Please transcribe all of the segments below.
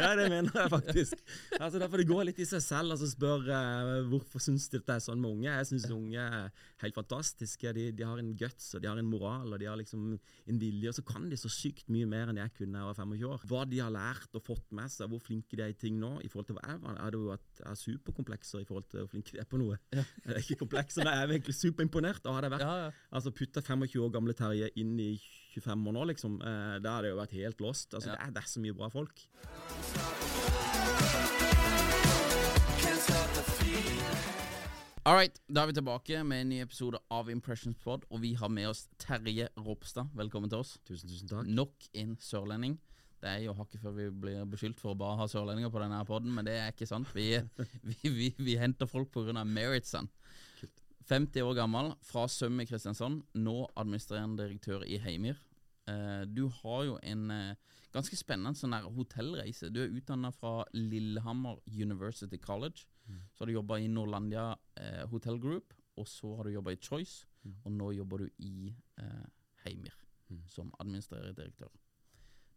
ja, det mener jeg faktisk. Altså, Derfor det går litt i seg selv altså, spør uh, hvorfor syns de dette er sånn med unge. Jeg syns unge er helt fantastiske. De, de, har en guts og de har en moral og de har liksom en vilje. Og så kan de så sykt mye mer enn jeg kunne da jeg var 25 år. Hva de har lært og fått med seg, hvor flinke de er i ting nå i forhold til hva jeg var, er det jo at jeg er superkomplekser i forhold til hvor flinke de er på noe. Ja. Jeg er ikke komplekser, men jeg er egentlig superimponert. Og hadde jeg vært, ja, ja. altså putta 25 år gamle Terje inn i 25 år nå, liksom. Eh, da hadde jeg jo vært helt lost. Altså, det, er, det er så mye bra folk. Alright, da er vi tilbake med en ny episode av Impressions Pod, og vi har med oss Terje Ropstad. Velkommen til oss. Tusen, tusen takk. Nok en sørlending. Det er jo hakket før vi blir beskyldt for å bare ha sørlendinger på denne poden, men det er ikke sant. Vi, vi, vi, vi henter folk pga. meritsene. 50 år gammel, fra Søm i Kristiansand, nå administrerende direktør i Heimir. Eh, du har jo en eh, ganske spennende sånn der hotellreise. Du er utdanna fra Lillehammer University College. Mm. Så har du jobba i Norlandia eh, Hotel Group, og så har du jobba i Choice, mm. og nå jobber du i eh, Heimir mm. som administrerende direktør.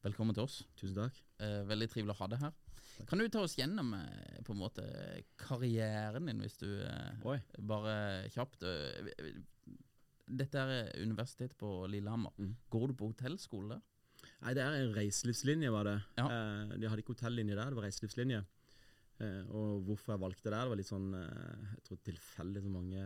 Velkommen til oss. Tusen takk. Eh, veldig trivelig å ha deg her. Kan du ta oss gjennom på en måte karrieren din, hvis du eh, bare kjapt Dette er universitetet på Lillehammer. Mm. Går du på hotellskole der? Nei, det er en reiselivslinje, var det. Ja. Eh, de hadde ikke hotellinje der, det var reiselivslinje. Eh, og hvorfor jeg valgte det, der, det var litt sånn jeg tror tilfeldig så mange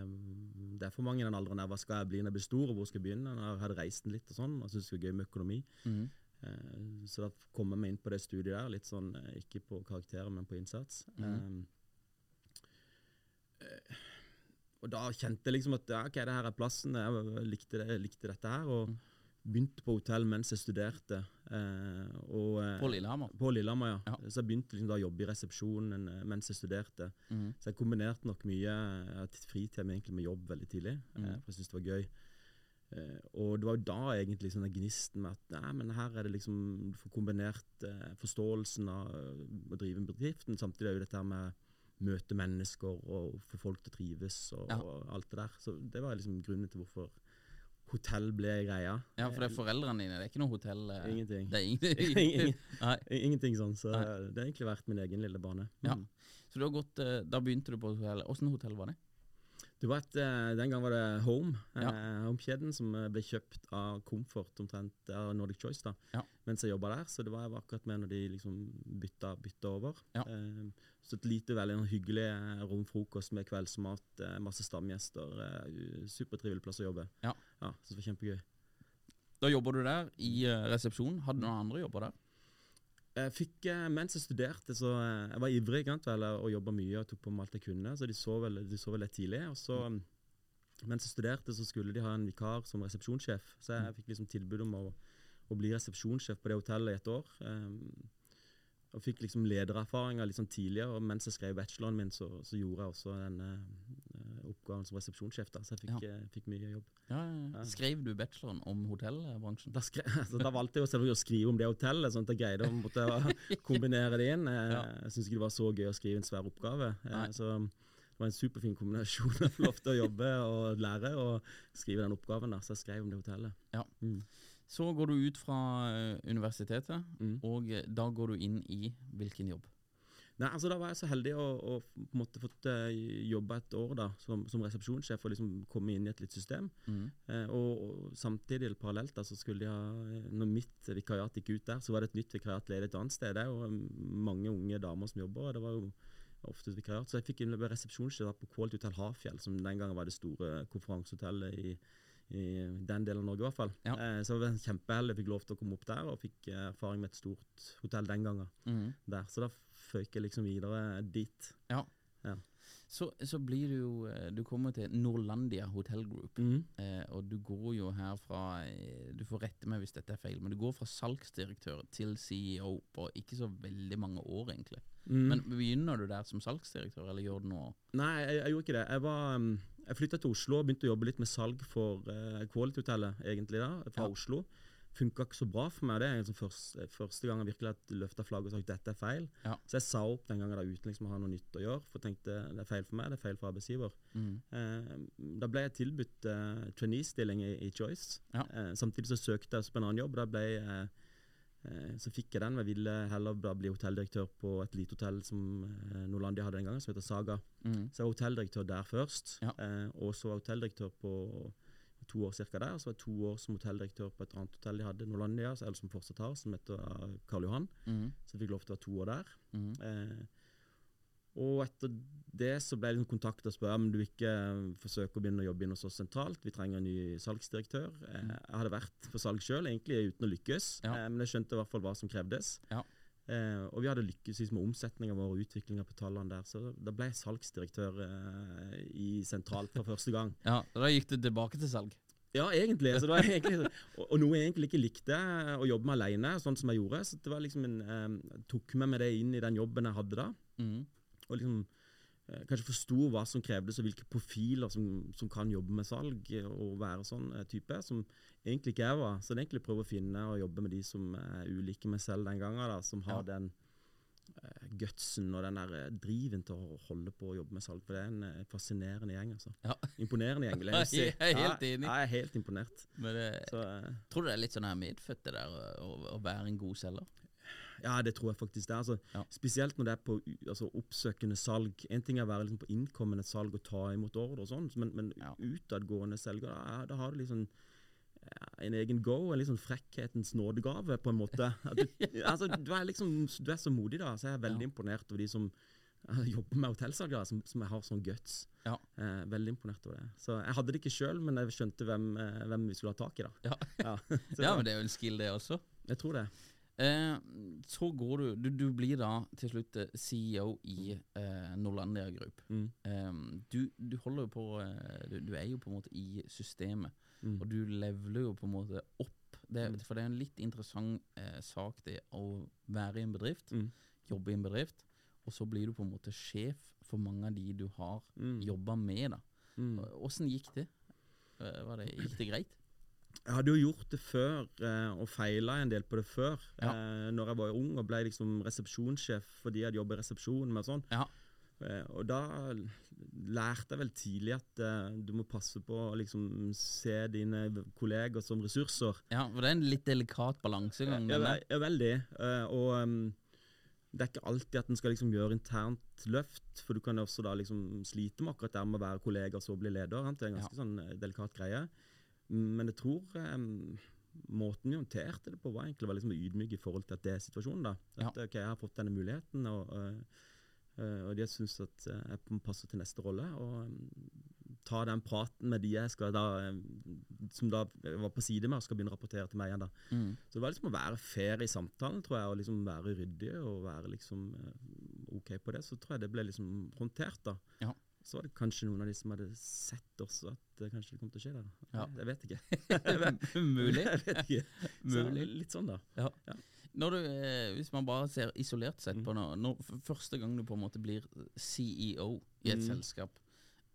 Det er for mange i den alderen der. Hva skal jeg bli når jeg blir stor, og hvor skal jeg begynne? Jeg hadde reist litt og sånn, og syntes det var gøy med økonomi. Mm. Eh, så da kom jeg meg inn på det studiet der, litt sånn eh, ikke på karakterer, men på innsats. Mm. Og da kjente jeg liksom at ja, ok, det her er plassen. Jeg likte, det, likte dette her. og mm. Begynte på hotell mens jeg studerte. Eh, og, på Lillehammer? På Lillehammer, ja. ja. Så jeg begynte liksom da å jobbe i resepsjonen mens jeg studerte. Mm. Så jeg kombinerte nok mye fritid med, med jobb veldig tidlig, mm. for jeg syntes det var gøy. Uh, og det var jo da egentlig sånn gnisten med at nei, men her er det liksom du får kombinert forståelsen av å drive en bedriften, samtidig er jo dette med møte mennesker og få folk til å trives og, ja. og, alt det der. Så det var liksom grunnen til hvorfor hotell ble greia. Ja, for det er foreldrene dine, det er ikke noe hotell? Ingenting. Det er ingenting. ingenting sånn, så Nei. det har egentlig vært min egen lille bane. Mm. Ja. Så du har gått, da begynte du på hotell. Åssen hotell var det? Du vet, uh, Den gang var det Home, eh, ja. Home-kjeden, som uh, ble kjøpt av Comfort, omtrent av Nordic Choice, da, ja. mens jeg jobba der. Så det var, jeg akkurat med når de liksom bytta, bytta over. Ja. så et lite, veldig hyggelig rom frokost med kveldsmat, masse stamgjester. supertrivelig plass å jobbe. Ja. ja så det var kjempegøy. Da jobber du der i resepsjonen. Hadde du noen andre jobber der? Jeg fikk, eh, Mens jeg studerte, så eh, jeg var ivrig sant, og jobba mye og tok på meg alt jeg kunne. Så de så vel, de så vel litt tidlig. Og så, mm. mens jeg studerte, så skulle de ha en vikar som resepsjonssjef. Så jeg mm. fikk liksom tilbud om å, å bli resepsjonssjef på det hotellet i et år. Um, og fikk liksom ledererfaringer litt sånn tidligere. Og mens jeg skrev bacheloren min, så, så gjorde jeg også denne uh, oppgaven som resepsjonssjef. da, Så jeg fikk, ja. uh, fikk mye jobb. Ja, ja, Skrev du bacheloren om hotellbransjen? Da, skrev, altså, da valgte jeg selvfølgelig å skrive om det hotellet, sånn at jeg greide å måtte, kombinere det inn. Uh, jeg syns ikke det var så gøy å skrive en svær oppgave. så det var en superfin kombinasjon. Jeg får lov til å jobbe og lære og skrive den oppgaven. da, Så jeg skrev om det hotellet. Ja. Mm. Så går du ut fra eh, universitetet, mm. og eh, da går du inn i hvilken jobb? Nei, altså Da var jeg så heldig å, å på en måte fått uh, jobbe et år da, som, som resepsjonssjef og liksom komme inn i et litt system. Mm. Eh, og, og, samtidig, eller parallelt, da, så skulle ha Når mitt vikariat gikk ut der, så var det et nytt vikariat ledig et annet sted. Det er jo mange unge damer som jobber, og det var jo ofte et vikariat. Så jeg fikk resepsjonssjef på Quality Hotel Hafjell, som den gangen var det store konferansehotellet i i den delen av Norge, i hvert fall. Ja. Eh, så jeg var kjempeheldig. Fikk lov til å komme opp der, og fikk eh, erfaring med et stort hotell den gangen. Mm. Der, Så da føyk jeg liksom videre dit. Ja. ja. Så, så, blir du jo eh, Du kommer til Norlandia Hotel Group, mm. eh, og du går jo her fra eh, Du får rette meg hvis dette er feil, men du går fra salgsdirektør til CEO på ikke så veldig mange år, egentlig. Mm. Men begynner du der som salgsdirektør, eller gjør du noe Nei, jeg, jeg gjorde ikke det. Jeg var um jeg flytta til Oslo og begynte å jobbe litt med salg for uh, Quality Hotellet, egentlig da, fra ja. Oslo. Funka ikke så bra for meg. Det er liksom første, første gang jeg virkelig løfta flagget og sagt dette er feil. Ja. Så jeg sa opp den gangen da uten liksom å ha noe nytt å gjøre, for jeg tenkte det er feil for meg, det er feil for arbeidsgiver. Mm. Uh, da ble jeg tilbudt uh, trainee-stilling i, i, Choice. Ja. Uh, samtidig så søkte jeg på en annen jobb. Da ble jeg Eh, så fikk jeg den, men jeg ville heller bli hotelldirektør på et lite hotell som eh, Norlandia hadde den gangen, som heter Saga. Mm. Så jeg var hotelldirektør der først, Ja. eh, og så var jeg hotelldirektør på to år cirka der. Så var jeg to år som hotelldirektør på et annet hotell de hadde, Norlandia, eller som fortsatt har, som heter eh, Karl Johan. Mm. Så jeg fikk lov til å være to år der. Mm. Eh, og etter det så ble liksom kontakta og spurte om du ikke forsøke forsøker å begynne å jobbe inn hos oss sentralt. Vi trenger en ny salgsdirektør. Eh, jeg hadde vært på salg sjøl, egentlig uten å lykkes, Ja. eh, men jeg skjønte i hvert fall hva som krevdes. Ja. Eh, og vi hadde lykkes med omsetninga vår og utviklinga på tallene der, så da ble jeg salgsdirektør eh, i sentralt for første gang. Ja, Da gikk du tilbake til salg. Ja, egentlig. Så det var egentlig og, og noe jeg egentlig ikke likte, eh, å jobbe med alene, sånn som jeg gjorde. Så det var liksom en, eh, tok med meg det inn i den jobben jeg hadde da Mm. Og liksom eh, kanskje forsto hva som krevdes, og hvilke profiler som, som kan jobbe med salg og være sånn eh, type, som egentlig ikke jeg var. Så det er egentlig prøve å finne og jobbe med de som er ulike meg selv den gangen, da, som har Ja. den eh, gutsen og den der driven til å holde på å jobbe med salg. For det er en eh, fascinerende gjeng, altså. Ja. Imponerende gjeng, vil jeg si. Jeg er helt Ja, enig. Jeg er helt imponert. Men det, Så, eh, tror du det er litt sånn her medfødt, det der å, å være en god selger? Ja, det tror jeg faktisk det er. Altså, Ja. Spesielt når det er på altså, oppsøkende salg. En ting er å være liksom, på innkommende salg og ta imot ordre, og sånn, men, men Ja. utadgående selger, da, da har du liksom en egen go, en liksom frekkhetens nådegave, på en måte. Du, altså, du, er liksom, du er så modig, da. Så jeg er veldig Ja. imponert over de som eh, jobber med hotellsalgere, som, som har sånn guts. Ja. Eh, veldig imponert over det. Så Jeg hadde det ikke sjøl, men jeg skjønte hvem, eh, hvem vi skulle ha tak i. da. Ja. Ja, men det er jo en skill, det også. Jeg tror det. Eh, så går du, du Du blir da til slutt eh, CEO i eh, Norlandia Group. Mm. Eh, du, du holder jo på eh, du, du er jo på en måte i systemet, Mm. og du leveler jo på en måte opp. Det, Mm. For det er en litt interessant eh, sak, det å være i en bedrift, Mm. jobbe i en bedrift, og så blir du på en måte sjef for mange av de du har Mm. jobba med. da Mm. Åssen gikk det? Var det? Gikk det greit? Jeg hadde jo gjort det før, eh, og feila en del på det før. Ja. Eh, når jeg var ung og ble liksom resepsjonssjef fordi jeg hadde jobbet i resepsjonen. med sånn. Ja. Eh, og da lærte jeg vel tidlig at du må passe på å liksom se dine kolleger som ressurser. Ja, for det er en litt delikat balansegang. Ja, der. ja, veldig. Og um, det er ikke alltid at en skal liksom gjøre internt løft, for du kan også da liksom slite med akkurat det med å være kollega og så bli leder. Det er en ganske sånn eh, delikat greie. Men jeg tror um, måten vi håndterte det på, var egentlig være liksom ydmyk i forhold til at det er situasjonen. da. At ok, Jeg har fått denne muligheten, og, øh, øh, og de syns at jeg må passe til neste rolle. Og um, ta den praten med de jeg skal da, som da var på side med og skal begynne å rapportere til meg igjen. da. Mm. Så det var liksom å være fair i samtalen, tror jeg, og liksom være ryddig og være liksom OK på det. Så tror jeg det ble liksom håndtert, da. Ja. Så var det kanskje noen av de som hadde sett også at det kanskje kom til å skje der. Ja. Jeg vet ikke. Mulig. Jeg vet ikke. Så litt sånn, da. Ja. Ja. Du, eh, hvis man bare ser isolert sett Mm. på noe, når, Første gang du på en måte blir CEO i et Mm. selskap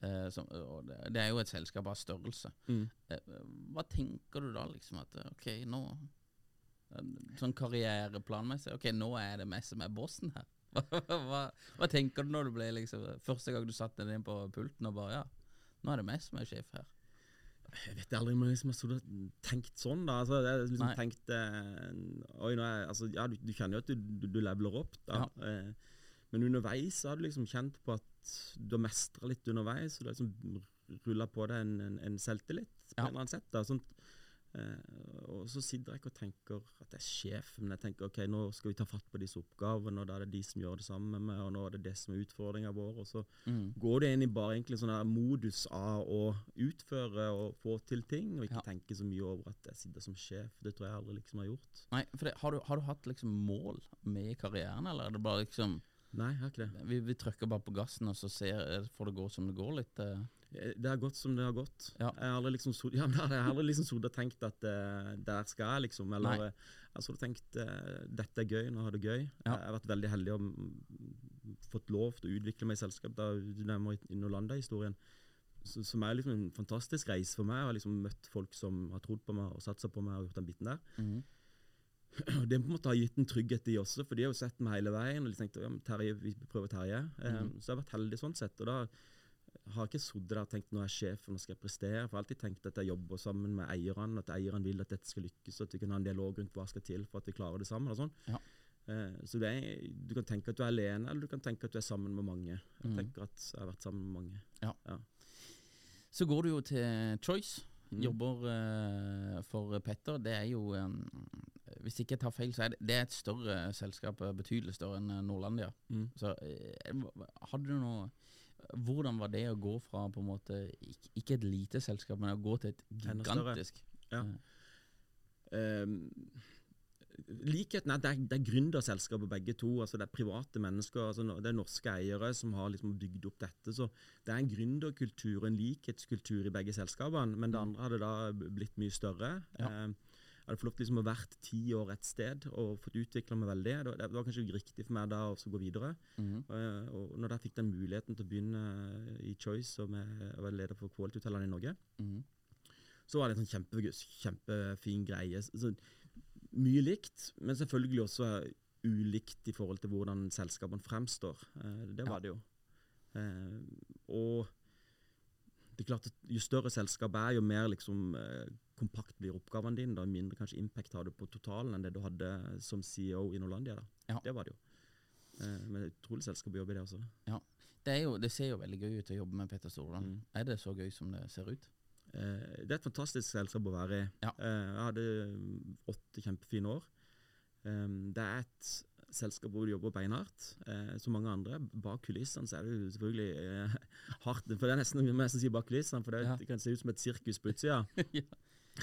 eh, som, det, det er jo et selskap av størrelse. Mm. Eh, hva tenker du da, liksom? At eh, OK, nå eh, Sånn karriereplanmessig OK, nå er det meg som er bossen her. Hva, hva tenker du når du ble liksom Første gang du satte deg inn på pulten og bare Ja, nå er det meg som er sjef her. Jeg vet aldri om jeg liksom har tenkt sånn. da. Altså, jeg liksom Nei. tenkt eh, Oi, jeg- altså, ja, du, du kjenner jo at du, du, du leveler opp, da. Eh, men underveis så har du liksom kjent på at du har mestra litt underveis. Og du har liksom rulla på deg en, en, en selvtillit på Ja. en eller annen sett. da, sånt. Eh, og så sitter jeg ikke og tenker at jeg er sjef, men jeg tenker ok, nå skal vi ta fatt på disse oppgavene, og da er det de som gjør det sammen med meg, og nå er det det som er utfordringa vår. og så Mm. går det inn i bare egentlig sånn der modus av å utføre og få til ting, og ikke Ja. tenke så mye over at jeg sitter som sjef. Det tror jeg aldri liksom har gjort. Nei, for det, har, du, har du hatt liksom mål med karrieren, eller er det bare liksom Nei, jeg har ikke det. Vi, vi trykker bare på gassen, og så ser, får det gå som det går litt. eh. Eh, Det har gått som det har gått. Ja. Jeg har aldri liksom sod- ja, liksom tenkt at uh, der skal jeg, liksom. Eller Nei. jeg har sittet tenkt uh, dette er gøy, nå har det gøy. Ja. Jeg har vært veldig heldig og mm, fått lov til å utvikle meg i selskap. Da du nevner Innolanda-historien. Som er liksom en fantastisk reise for meg. Jeg har liksom møtt folk som har trodd på meg og satsa på meg og gjort den biten der. Mhm. Og det på en måte har gitt en trygghet de også, for de har jo sett meg hele veien. Og de tenkte ja, Terje, vi prøver Terje. Mhm. Så jeg har vært heldig sånn sett. Og da har ikke sittet der og tenkt nå er jeg sjef og nå skal jeg prestere. For jeg har alltid tenkt at jeg jobber sammen med eierne, at eierne vil at dette skal lykkes, og at vi kan ha en dialog rundt hva skal til for at vi klarer det sammen. og sånn. Ja. Eh, så det Du kan tenke at du er alene, eller du kan tenke at du er sammen med mange. Jeg Mm. tenker at jeg har vært sammen med mange. Så går du jo til Choice. Mm. Jobber uh, for Petter. Det er jo eh, Hvis ikke jeg tar feil, så er det, det er et større selskap. eh, Betydelig større enn eh, Nordlandia. Mm. Så hadde du noe Hvordan var det å gå fra på en måte ikke, ikke et lite selskap, men å gå til et gigantisk? Ja. Uh, Um, likheten er at det er, det er gründerselskaper begge to. altså Det er private mennesker. altså Det er norske eiere som har liksom bygd opp dette. så Det er en gründerkultur og en likhetskultur i begge selskapene. Men det Mm. andre hadde da blitt mye større. Ja. Eh, jeg hadde fått lov til liksom å vært ti år et sted og fått utvikla meg veldig. Det var, det var kanskje riktig for meg da å gå videre. Mm Eh, og når jeg fikk den muligheten til å begynne i Choice og med, å være leder for Quality-hotellene i Norge, Mhm. så var det en sånn kjempe, kjempefin greie. Så, mye likt, men selvfølgelig også ulikt i forhold til hvordan selskapene fremstår. Eh, det Ja. var det jo. Eh, og det er klart at jo større selskap er, jo mer liksom, eh, kompakt blir oppgavene dine. Da, mindre kanskje impact har du på totalen enn det du hadde som CEO i Norlandia. Ja. Det var det jo. Eh, men det utrolig selskap å jobbe i det også. Det, er jo, det ser jo veldig gøy ut å jobbe med Petter Stordalen. Mm. Er det så gøy som det ser ut? Eh, det er et fantastisk selskap å være i. Ja. Eh, jeg hadde åtte kjempefine år. Um, det er et selskap hvor du jobber beinhardt, eh, som mange andre. Bak kulissene så er det selvfølgelig hardt. For det er nesten nesten si bak kulissene, for det, Ja. kan se ut som et sirkus på utsida.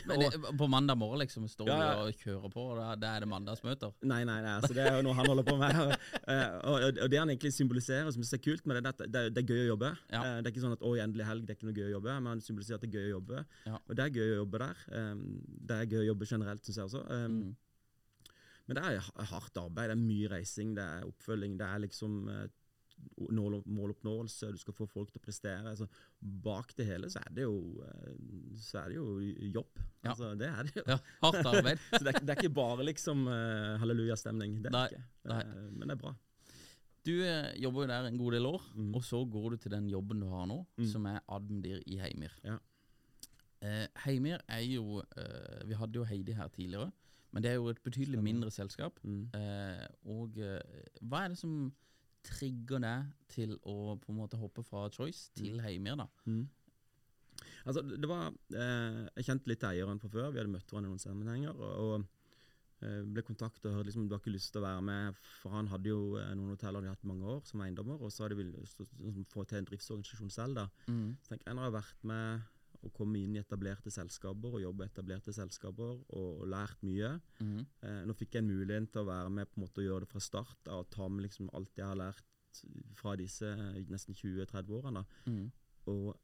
Men det, på mandag morgen liksom står Ja, ja. og kjører på, og da, da er det mandagsmøter? Nei, nei, nei, altså det er jo noe han holder på med. Og, eh, og, og det han egentlig symboliserer, som er kult med det, er det, er- det er gøy å jobbe. Ja. Eh, Det er ikke sånn at 'å, endelig helg', det er ikke noe gøy å jobbe. Men han symboliserer at det er gøy å jobbe. Og det er gøy å jobbe der. Um, Det er gøy å jobbe generelt, syns jeg også. Um, Mm. Men det er ha- hardt arbeid. Det er mye reising, det er oppfølging. Det er liksom eh, måloppnåelse, du skal få folk til å prestere. Altså, bak det hele så er det jo, eh, så er det jo jobb. Ja. Altså, det er det jo. Ja, hardt arbeid. Så det er, det er ikke bare liksom uh, hallelujastemning. Det er Nei, ikke. nei. Eh, men det er bra. Du uh, jobber jo der en god del år, Mm. og så går du til den jobben du har nå, Mm. som er admdir i Heimir. Ja. Uh, Heimir er jo Vi hadde jo Heidi her tidligere, men det er jo et betydelig mindre selskap. Mm. Og hva er det som trigger det til å på en måte hoppe fra Choice til Heimir, da? Mm. Altså, det var eh, Jeg kjente litt eieren fra før. Vi hadde møtt hverandre i noen sammenhenger. Og, og eh, ble kontakta og hørte liksom du har ikke lyst til å være med. For han hadde jo eh, noen hoteller de hadde hatt mange år som eiendommer, og så hadde de villet liksom, få til en driftsorganisasjon selv. da. Mm. Så når jeg har vært med og kommet inn i etablerte selskaper og jobbe i etablerte selskaper og lært mye. Mm. Eh, nå fikk jeg en mulighet til å være med på en måte å gjøre det fra start og ta med liksom alt jeg har lært fra disse nesten 20-30 årene. Mm. og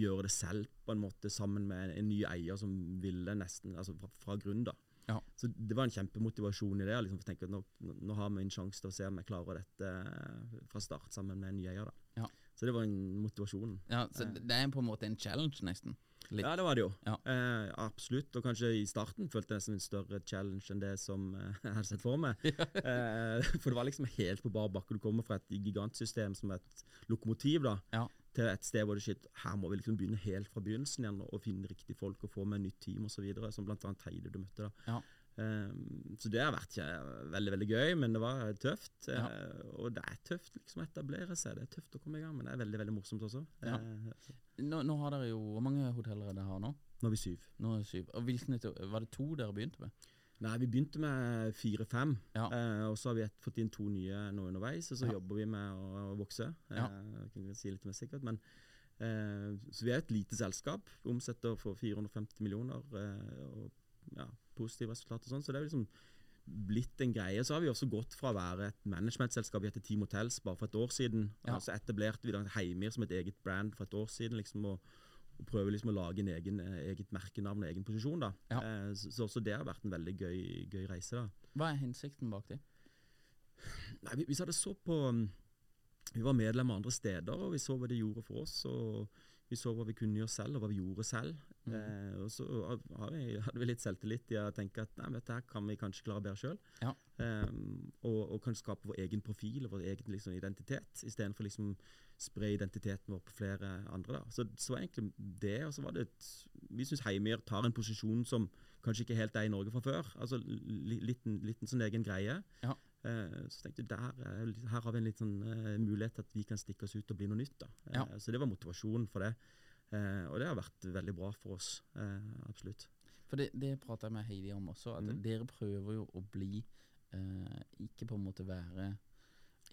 gjøre det selv på en måte sammen med en, en ny eier som ville nesten altså fra, fra grunn. da. Ja. Så det var en kjempemotivasjon i det. Liksom, for tenke at nå, nå har vi en sjanse til å se om jeg klarer dette fra start sammen med en ny eier. da. Ja. Så det var en motivasjon. Ja, så det det er på en måte en challenge, nesten. Litt. Ja, det var det jo. Ja. Eh, absolutt. Og kanskje i starten følte jeg som en større challenge enn det som eh, jeg hadde sett for meg. eh, for det var liksom helt på bar bakke. Du kommer fra et gigantsystem som et lokomotiv da, Ja. til et sted hvor det shit, her må vi liksom begynne helt fra begynnelsen igjen og finne riktige folk og få med nytt team osv. Som annet Heide du møtte. da. Ja. Um, så det har vært kje- veldig veldig gøy, men det var tøft. Ja. eh, og det er tøft liksom å etablere seg. Det er tøft å komme i gang, men det er veldig veldig morsomt også. Ja. Eh, Nå, nå har dere jo Hvor mange hoteller er det her nå? nå er vi syv. Nå er det syv. Og hvilken, var det to dere begynte med? Nei, vi begynte med fire-fem, Ja. eh, og så har vi et, fått inn to nye nå underveis, og så Ja. jobber vi med å, å vokse. Ja. jeg kan ikke si litt mer sikkert, men Så vi er et lite selskap. Vi omsetter for 450 millioner og ja, positive resultater og sånn, så det er liksom blitt en greie. Så har vi også gått fra å være et managementselskap, vi heter Team Hotels bare for et år siden. Ja. Så etablerte vi Heimir som et eget brand for et år siden. liksom og og prøve liksom å lage en egen, eh, eget merkenavn og egen posisjon. da. Ja. Eh, så, så også det har vært en veldig gøy, gøy reise. da. Hva er hensikten bak det? Nei, vi, vi så på um, Vi var medlemmer andre steder, og vi så hva de gjorde for oss. og Vi så hva vi kunne gjøre selv, og hva vi gjorde selv. Mm. Eh, og så har vi, hadde vi litt selvtillit i å tenke at nei, dette her kan vi kanskje klare bedre sjøl. Ja. og, og kan skape vår egen profil og vår egen liksom, identitet, istedenfor liksom spre identiteten vår på flere andre. Da. Så så var egentlig det. Og så var det et, Vi syns Heimir tar en posisjon som kanskje ikke helt er i Norge fra før. Altså li, liten, liten sånn egen greie. Ja. Eh, så tenkte jeg der, er- her har vi en litt sånn eh, mulighet til at vi kan stikke oss ut og bli noe nytt. da. Eh, Ja. Så det var motivasjonen for det. Eh, og det har vært veldig bra for oss. Eh, absolutt. For det, det prata jeg med Heidi om også, at Mm. dere prøver jo å bli eh, Ikke på en måte være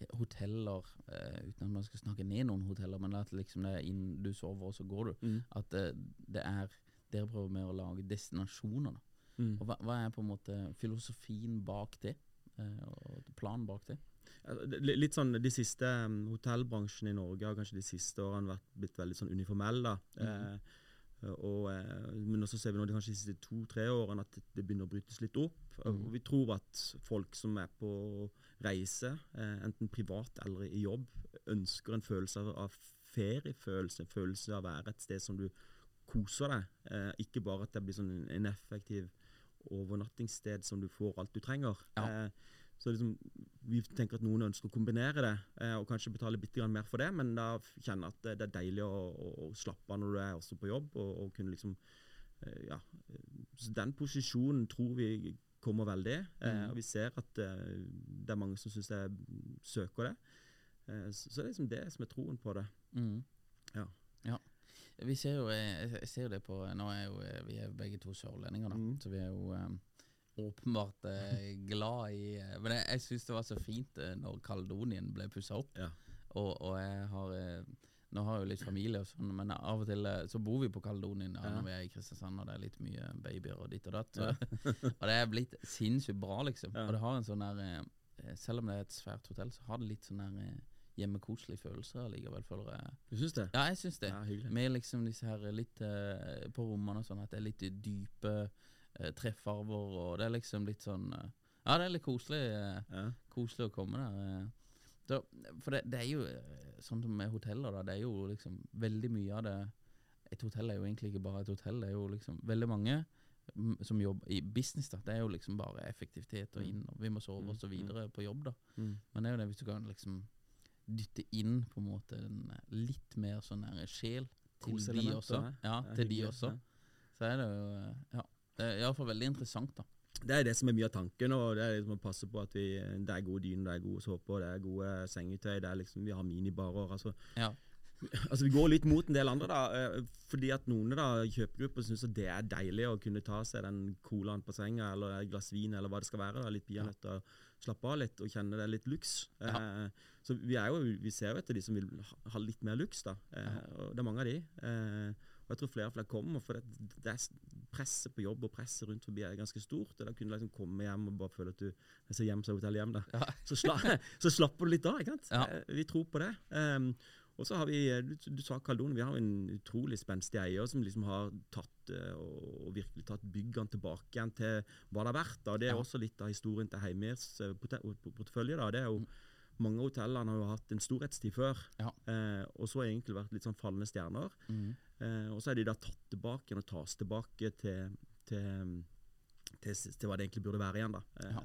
eh, hoteller, eh, uten at man skal snakke ned noen hoteller, men at liksom det er inn du sover, og så går du. At eh, det er Dere prøver med å lage destinasjoner. da. Mm. Og hva, hva er på en måte filosofien bak det? Eh, og planen bak det? Litt sånn, De siste um, Hotellbransjen i Norge har kanskje de siste årene vært, blitt veldig sånn uniformell. da. Mhm. Eh, og, eh, men også ser vi nå de kanskje de siste to-tre årene at det begynner å brytes litt opp. Og Mhm. vi tror at folk som er på reise, eh, enten privat eller i jobb, ønsker en følelse av, av feriefølelse. En følelse av å være et sted som du koser deg. Eh, ikke bare at det blir sånn en effektiv overnattingssted som du får alt du trenger. Ja. Eh, så liksom, Vi tenker at noen ønsker å kombinere det, eh, og kanskje betale bitte mer for det, men da kjenner jeg at det, er deilig å, å, å slappe av når du er også på jobb, og, og kunne liksom eh, Ja. Så den posisjonen tror vi kommer veldig, eh, Mhm. og vi ser at eh, det er mange som syns jeg søker det. Eh, så, så det er liksom det som er troen på det. Mm. Ja. ja. Vi ser jo, jeg jeg ser jo det på Nå er jo eh, vi er begge to sørlendinger, da. Mm. Så vi er jo um, åpenbart uh, glad i eh, Men jeg, jeg syns det var så fint uh, når Kaledonien ble pussa opp. Ja. Og, og jeg har uh, Nå har jeg jo litt familie og sånn, men av og til eh, så bor vi på Kaledonien ja, Ja. når vi er i Kristiansand, og det er litt mye babyer og ditt og datt. Så, og det er blitt sinnssykt bra, liksom. Ja. Og det har en sånn der eh, Selv om det er et svært hotell, så har det litt sånn der eh, hjemmekoselig følelse allikevel, føler jeg. Du syns det? Ja, jeg syns det. Ja. Med liksom disse her litt uh, på rommene og sånn, at det er litt dype uh, treffarver, og det er liksom litt sånn uh, Ja, det er litt koselig, eh, Ja. koselig å komme der. eh. Så, for det, det er jo eh, sånn som med hoteller, da. Det er jo liksom veldig mye av det Et hotell er jo egentlig ikke bare et hotell, det er jo liksom veldig mange mm, som jobber i business, da. Det er jo liksom bare effektivitet og Mm. inn, og vi må sove Mm, så videre på jobb, da. Mm. Men det er jo det hvis du kan liksom dytte inn på en måte en eh, litt mer sånn her sjel til de også. ja. Til de også. Så er det jo eh, Ja. Det er iallfall veldig interessant, da. Det er det som er mye av tanken. og Det er liksom å passe på at vi, det er gode dyner, det er gode såper, det er gode sengetøy. det er liksom, Vi har minibarer. altså Ja. Altså Vi går litt mot en del andre, da, eh, fordi at noen da kjøpegrupper syns det er deilig å kunne ta seg den colaen på senga, eller et glass vin, eller hva det skal være. da, Litt peanøtter, slappe av litt og kjenne det er litt luks. Eh, så vi, er jo, vi ser jo etter de som vil ha, litt mer luks, da. Eh, Ja. og Det er mange av de. Eh, og jeg tror flere og flere kommer, for det, det er presset på jobb og presset rundt forbi er ganske stort. og Da kunne du liksom komme hjem og bare føle at du ser hjem, så hotell hjem, da. Ja. Så, sla, så slapper du litt av. ikke sant? Ja. Eh, Vi tror på det. Um, og så har vi, eh, du, du sa Kaldon, vi har en utrolig spenstig eier som liksom har tatt eh, og, virkelig tatt byggene tilbake igjen til hva det har vært. Da. Det er Ja. også litt av historien til Heimers eh, portefølje. Da. Det er jo, Mm. mange hotellene har jo hatt en storhetstid før, Ja. eh, og så har egentlig vært litt sånn fallende stjerner. Mm. Eh, og så er de da tatt tilbake og tas tilbake til, til, til, til hva det egentlig burde være igjen. da. Eh, Ja.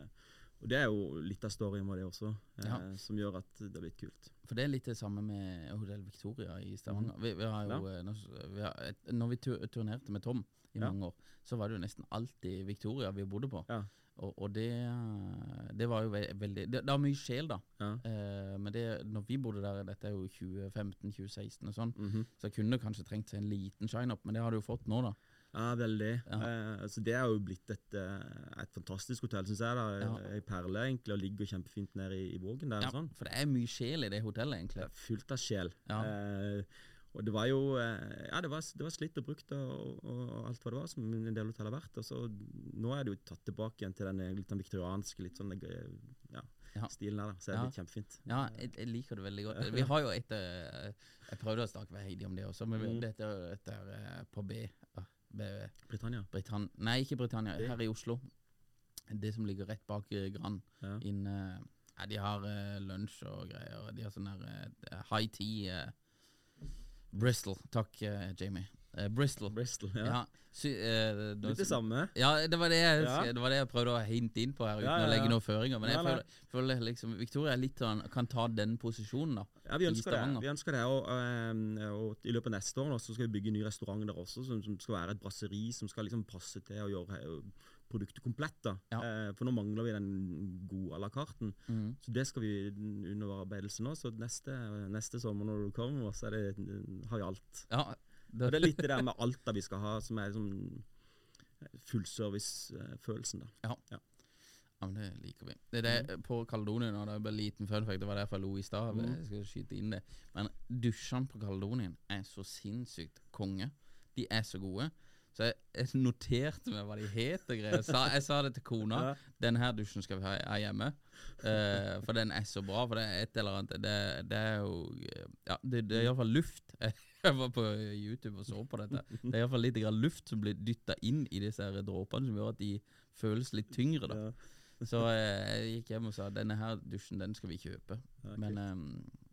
Og Det er jo litt av storyen med det også, eh, Ja. som gjør at det har blitt kult. For det er litt det samme med Hotell Victoria i Stavanger. Vi, vi har jo, ja. når, vi har et, når vi turnerte med Tom i Ja. mange år, så var det jo nesten alltid Victoria vi bodde på. Ja. Og, og det, det var jo ve veldig Det, det var mye sjel, da. Eh, men det, når vi bodde der, dette er jo 2015-2016 og sånn, Mhm. så kunne det kanskje trengt seg en liten shine-up, men det har du jo fått nå, da. Ja, veldig. Ja. Eh, altså det er jo blitt et, eh, et fantastisk hotell, syns jeg. da. Ja. Perle, egentlig, og ligger kjempefint nede i, i Vågen der. Ja, og sånn. for det er mye sjel i det hotellet, Det egentlig. er fullt av sjel. Ja. Eh, og det var jo eh, Ja, det var, det var slitt og brukt og, og, og alt hva det var, som en del hotell har vært. Og så Nå er det jo tatt tilbake igjen til den litt den viktorianske litt sånn eh, ja, Ja. stilen der. Så det er Ja. litt kjempefint. Ja, jeg, jeg liker det veldig godt. Vi har jo et eh, Jeg prøvde å snakke med Heidi om det også, men Mm. dette er eh, på B. Britannia. Britann Nei, ikke Britannia. Her i Oslo. Det som ligger rett bak eh, Grand. Ja. Inn, eh, ja, de har uh, lunsj og greier. De har sånn der eh, high tea. uh, Bristol. Takk, Jamie. Eh, Bristol. Bristol. Ja. Ja. Sy, eh, da- Litt det samme. Ja, det var det, jeg, Ja. det var det jeg prøvde å hinte inn på her, uten å legge noen føringer. Men jeg føler, føler liksom Victoria litt sånn, kan ta den posisjonen, da. Ja, vi ønsker det. Vi ønsker det, og, og, og I løpet av neste år nå, så skal vi bygge en ny restaurant der også, som, som skal være et brasseri som skal liksom passe til å gjøre eh, produktet komplett. da. Ja. Eh, for nå mangler vi den gode à la carten. Mm. Så det skal vi under arbeidelse nå. Så neste, neste sommer når du kommer, så er det, har vi alt. Ja, det er litt det der med alt vi skal ha, som er liksom fullservice-følelsen. da. Ja, men det liker vi. Det er det på Kaledonien, og det er bare liten fun fact, det var derfor jeg lo i stad. Mm. Jeg skal skyte inn det. Men dusjene på Kaledonien er så sinnssykt konge. De er så gode. Så jeg, jeg noterte meg hva de het og greier. Sa, jeg sa det til kona. Ja. Den her dusjen skal vi ha her hjemme. Uh, for den er så bra. For det er et eller annet Det, det er jo Ja, det, det er iallfall luft. Jeg var på YouTube og så på dette. Det er iallfall litt grann luft som blir dytta inn i disse dråpene, som gjør at de føles litt tyngre. da Ja. Så eh, jeg gikk hjem og sa denne her dusjen den skal vi kjøpe. Ja, Men ehm,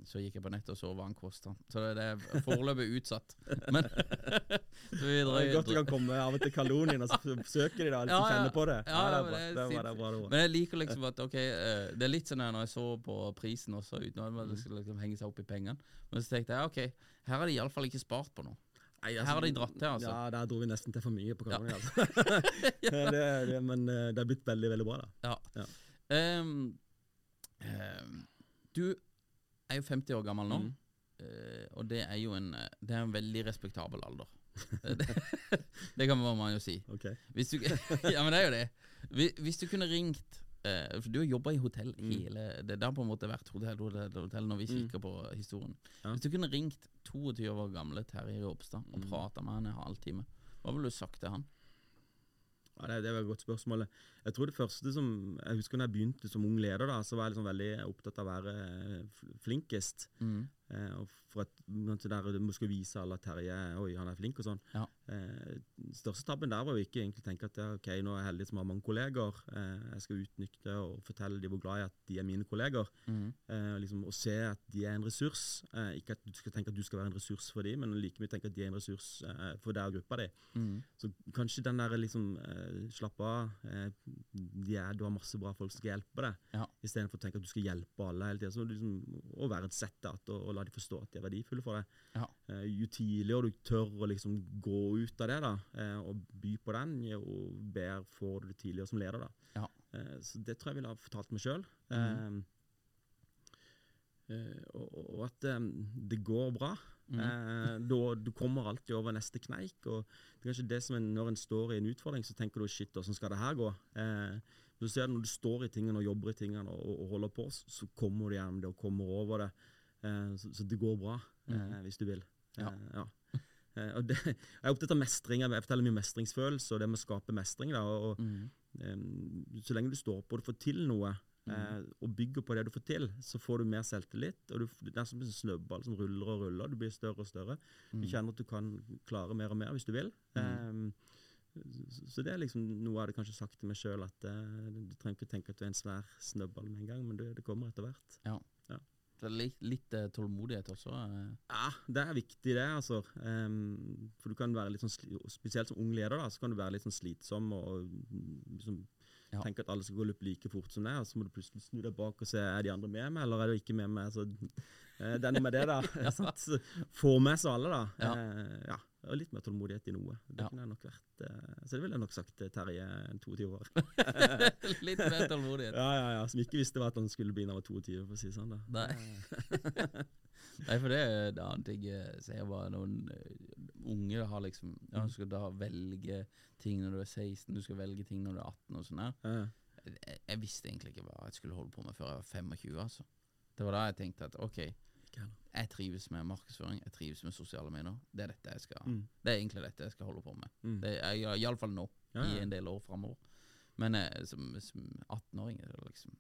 så gikk jeg på nettet og så hva den kosta. Så det, er foreløpig utsatt. Men så vi Det er godt du kan komme av og til Kalonien og så søker de da, hvis Ja, ja. kjenner på det. Ja, det er det Det var det bra. Men jeg liker liksom at ok, eh, det er litt sånn når jeg så på prisen også, uten at Mm. det skulle liksom henge seg opp i pengene. Men så tenkte jeg ok, her har de iallfall ikke spart på noe. Nei, Her har de dratt til, altså. Ja, der dro vi nesten til for mye på Ja. Kalonien. Altså. det, det, men eh, det er blitt veldig, veldig bra, da. Ja. Ja. Um, um, du er jo 50 år gammel nå, Mm. uh, og det er jo en, eh, det er en veldig respektabel alder. Det, det kan man jo si. Okay. Hvis du, ja, men det er jo det. Hvis du kunne ringt eh, For du har jobba i hotell Mm. hele Det har på en måte vært hotell, hotell, hotell når vi Mm. kikker på historien. Ja. Hvis du kunne ringt 22 år gamle Terje Ropstad og Mm. prata med han en halvtime, hva ville du sagt til han? Ja, det, det var et godt spørsmål. Jeg tror det første som Jeg husker når jeg begynte som ung leder, da, så var jeg liksom veldig opptatt av å være flinkest. Mm. Eh, og for at der, Du skal vise alle at Terje oi, han er flink og sånn. Ja. Eh, største tabben der var jo ikke egentlig tenke at ja, ok, nå er jeg heldig som har mange kolleger. Eh, jeg skal utnytte og fortelle dem hvor glad jeg er at de er mine kolleger. Mm. Eh, liksom, og se at de er en ressurs. Eh, ikke at du skal tenke at du skal være en ressurs for dem, men like mye tenke at de er en ressurs eh, for deg og gruppa di. Mm. Så kanskje den der liksom eh, Slapp av. Er, du har masse bra folk som skal hjelpe deg. Ja. Istedenfor å tenke at du skal hjelpe alle hele tida. Liksom, og verdsette at, og, og la de forstå at de er verdifulle for deg. Ja. Eh, jo tidligere du tør å liksom gå ut av det da, eh, og by på den, jo bedre får du det tidligere som leder. da. Ja. Eh, så det tror jeg ville ha fortalt meg sjøl. Og, og at um, det går bra. Mm. Eh, da, du kommer alltid over neste kneik. og det er kanskje det som en, Når en står i en utfordring, så tenker du shit, hvordan skal det her gå? Eh, du ser det Når du står i tingene og jobber i tingene og, og, og holder på, så, kommer du gjennom det og kommer over det. Eh, så, så det går bra, eh, Mhm. hvis du vil. Ja. Eh, ja. Eh, og det, jeg er opptatt av mestring. Jeg forteller mye mestringsfølelse og det med å skape mestring. Da, og, Mm. eh, så lenge du står på og får til noe, eh, og bygger på det du får til, så får du mer selvtillit. og du, Det er som en snøball som ruller og ruller. Du blir større og større. Du Mm. kjenner at du kan klare mer og mer hvis du vil. Mm. Eh, så, det er liksom noe jeg hadde kanskje sagt til meg sjøl, at eh, du trenger ikke tenke at du er en svær snøball med en gang, men det, det kommer etter hvert. ja, Så litt, litt eh, tålmodighet også. eh. Ja, det er viktig det, altså. Um, for du kan være litt sånn, spesielt som ung leder, da, så kan du være litt sånn slitsom og og liksom, Ja. tenke at alle skal gå løp like fort som deg, og så må du plutselig snu deg bak og se er de andre med meg, eller er de ikke med meg. Så, eh, det er noe med det, da. sant? Få med seg alle, da. Ja. Eh, ja. Og litt mer tålmodighet i noe. Det Ja. kunne jeg nok vært. Eh, så det ville jeg nok sagt til Terje, 22 år. litt mer tålmodighet. ja, ja, ja. Som ikke visste at han skulle bli når han var 22, for å si det sånn. da. Nei. Nei, for det er en annen ting jeg ser bare noen eh, unge har liksom Ja, du skal da velge ting når du er 16, du skal velge ting når du er 18 og sånn her. Ja. Jeg, jeg visste egentlig ikke hva jeg skulle holde på med før jeg var 25, altså. Det var da jeg tenkte at ok, jeg trives med markedsføring, jeg trives med sosiale medier. Det er dette jeg skal Mm. Det er egentlig dette jeg skal holde på med. Mm. Det er Iallfall nå, Ja, ja. i en del år framover. Men eh, som, som 18-åring er det liksom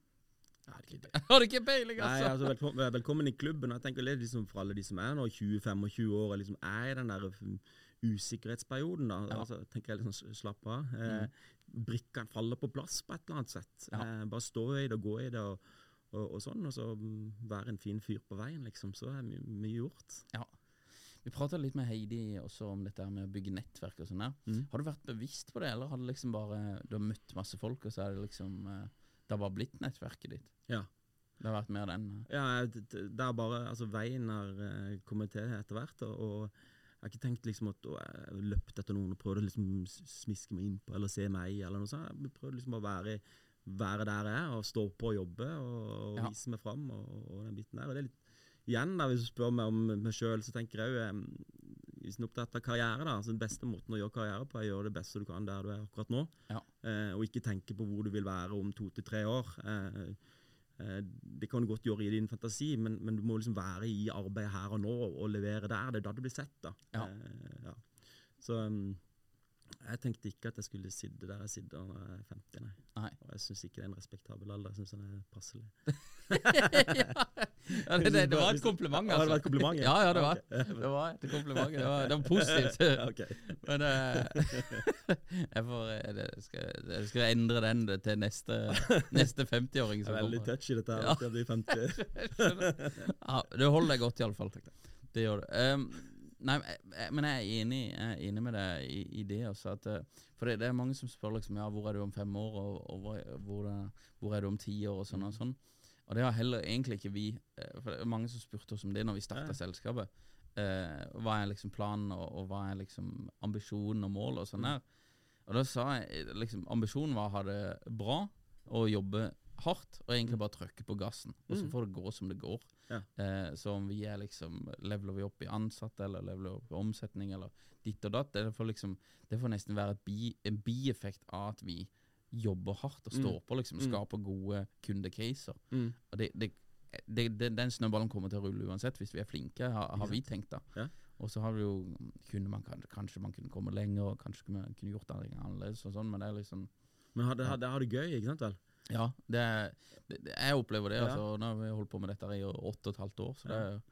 Ja, det er ikke- Jeg har ikke peiling, Nei, altså! altså velkommen, velkommen i klubben. Jeg tenker er liksom For alle de som er nå 20-25 år og liksom er i den der mm, usikkerhetsperioden, da, Ja. altså, tenker jeg liksom slapp av. Eh, Brikkene faller på plass på et eller annet sett. Ja. Eh, bare stå i det og gå i det og, og, og sånn, og så mm, være en fin fyr på veien, liksom. Så er mye, mye gjort. Vi prata litt med Heidi også om dette med å bygge nettverk og sånn. Mm. Har du vært bevisst på det, eller har du liksom bare Du har møtt masse folk, og så er det liksom eh, Det har bare blitt nettverket ditt? Ja. Det har vært mer den eh, Ja, det det er bare Altså, veien har eh, kommet til etter hvert, og, og jeg har ikke tenkt liksom at å, jeg løpt etter noen og prøvd å liksom smiske meg innpå eller se meg, eller noe sånt. Jeg prøvde prøvd liksom å være, være der jeg er, og stå på og jobbe og, og Ja. vise meg fram, og, og den biten der. Og det er litt Igjen, da, hvis du spør meg om meg sjøl, så tenker jeg jo Hvis en er opptatt av karriere, da, så den beste måten å gjøre karriere på, er å gjøre det beste du kan der du er akkurat nå. Ja. Eh, og ikke tenke på hvor du vil være om to til tre år. Eh, Eh, Det kan du godt gjøre i din fantasi, men, men du må liksom være i arbeidet her og nå og levere der. Det er da det blir sett. da. Ja. Eh, ja. Så um, jeg tenkte ikke at jeg skulle sitte der jeg sitter når jeg er 50. Nei. Nei. Og jeg syns ikke det er en respektabel alder. Jeg syns den er passelig. ja, det, det, det var et kompliment, Altså. Ja, det var altså. et kompliment, ja. Ja, ja, det var, det var et kompliment. Det var, det var positivt. Ja. Men uh, jeg, får, jeg, skal, jeg skal endre den til neste, neste 50-åring Jeg som er veldig touchy, dette her. Ja. Det blir 50. Ja, du holder deg godt, iallfall. Det gjør du. Um, nei, jeg- men jeg er enig, jeg er enig med deg i, i det også. At, eh, for det, er mange som spør liksom, ja, hvor er du om fem år, og, og hvor, hvor, hvor er du om ti år, og sånn og sånn. Og det har heller egentlig ikke vi eh, For det er mange som spurte oss om det når vi starta Ja. selskapet. Eh, hva er liksom planen, og, og hva er liksom ambisjonen og målet og sånn der. Og da sa jeg eh, liksom ambisjonen var å ha det bra og jobbe hardt, og egentlig bare trykke på gassen. Og så Mm. får det gå som det går. Ja. Eh, så om vi er liksom Leveler vi opp i ansatte, eller leveler vi opp i omsetning, eller ditt og datt, det får liksom Det får nesten være bi, en bieffekt av at vi jobber hardt og står Mm. på, liksom. Mm. Skaper gode kundecaser. Mm. Og det, det, det, den snøballen kommer til å rulle uansett, hvis vi er flinke, har, har vi tenkt da. Ja. Og så har vi jo kunne man, Kanskje man kunne komme lenger, og kanskje man kunne gjort det annerledes og sånn, men det er liksom Men har det, ha, det, har det gøy, ikke sant vel? Ja, det er, det, jeg opplever det. Ja. altså Nå har vi holdt på med dette i åtte og et halvt år, så det, er,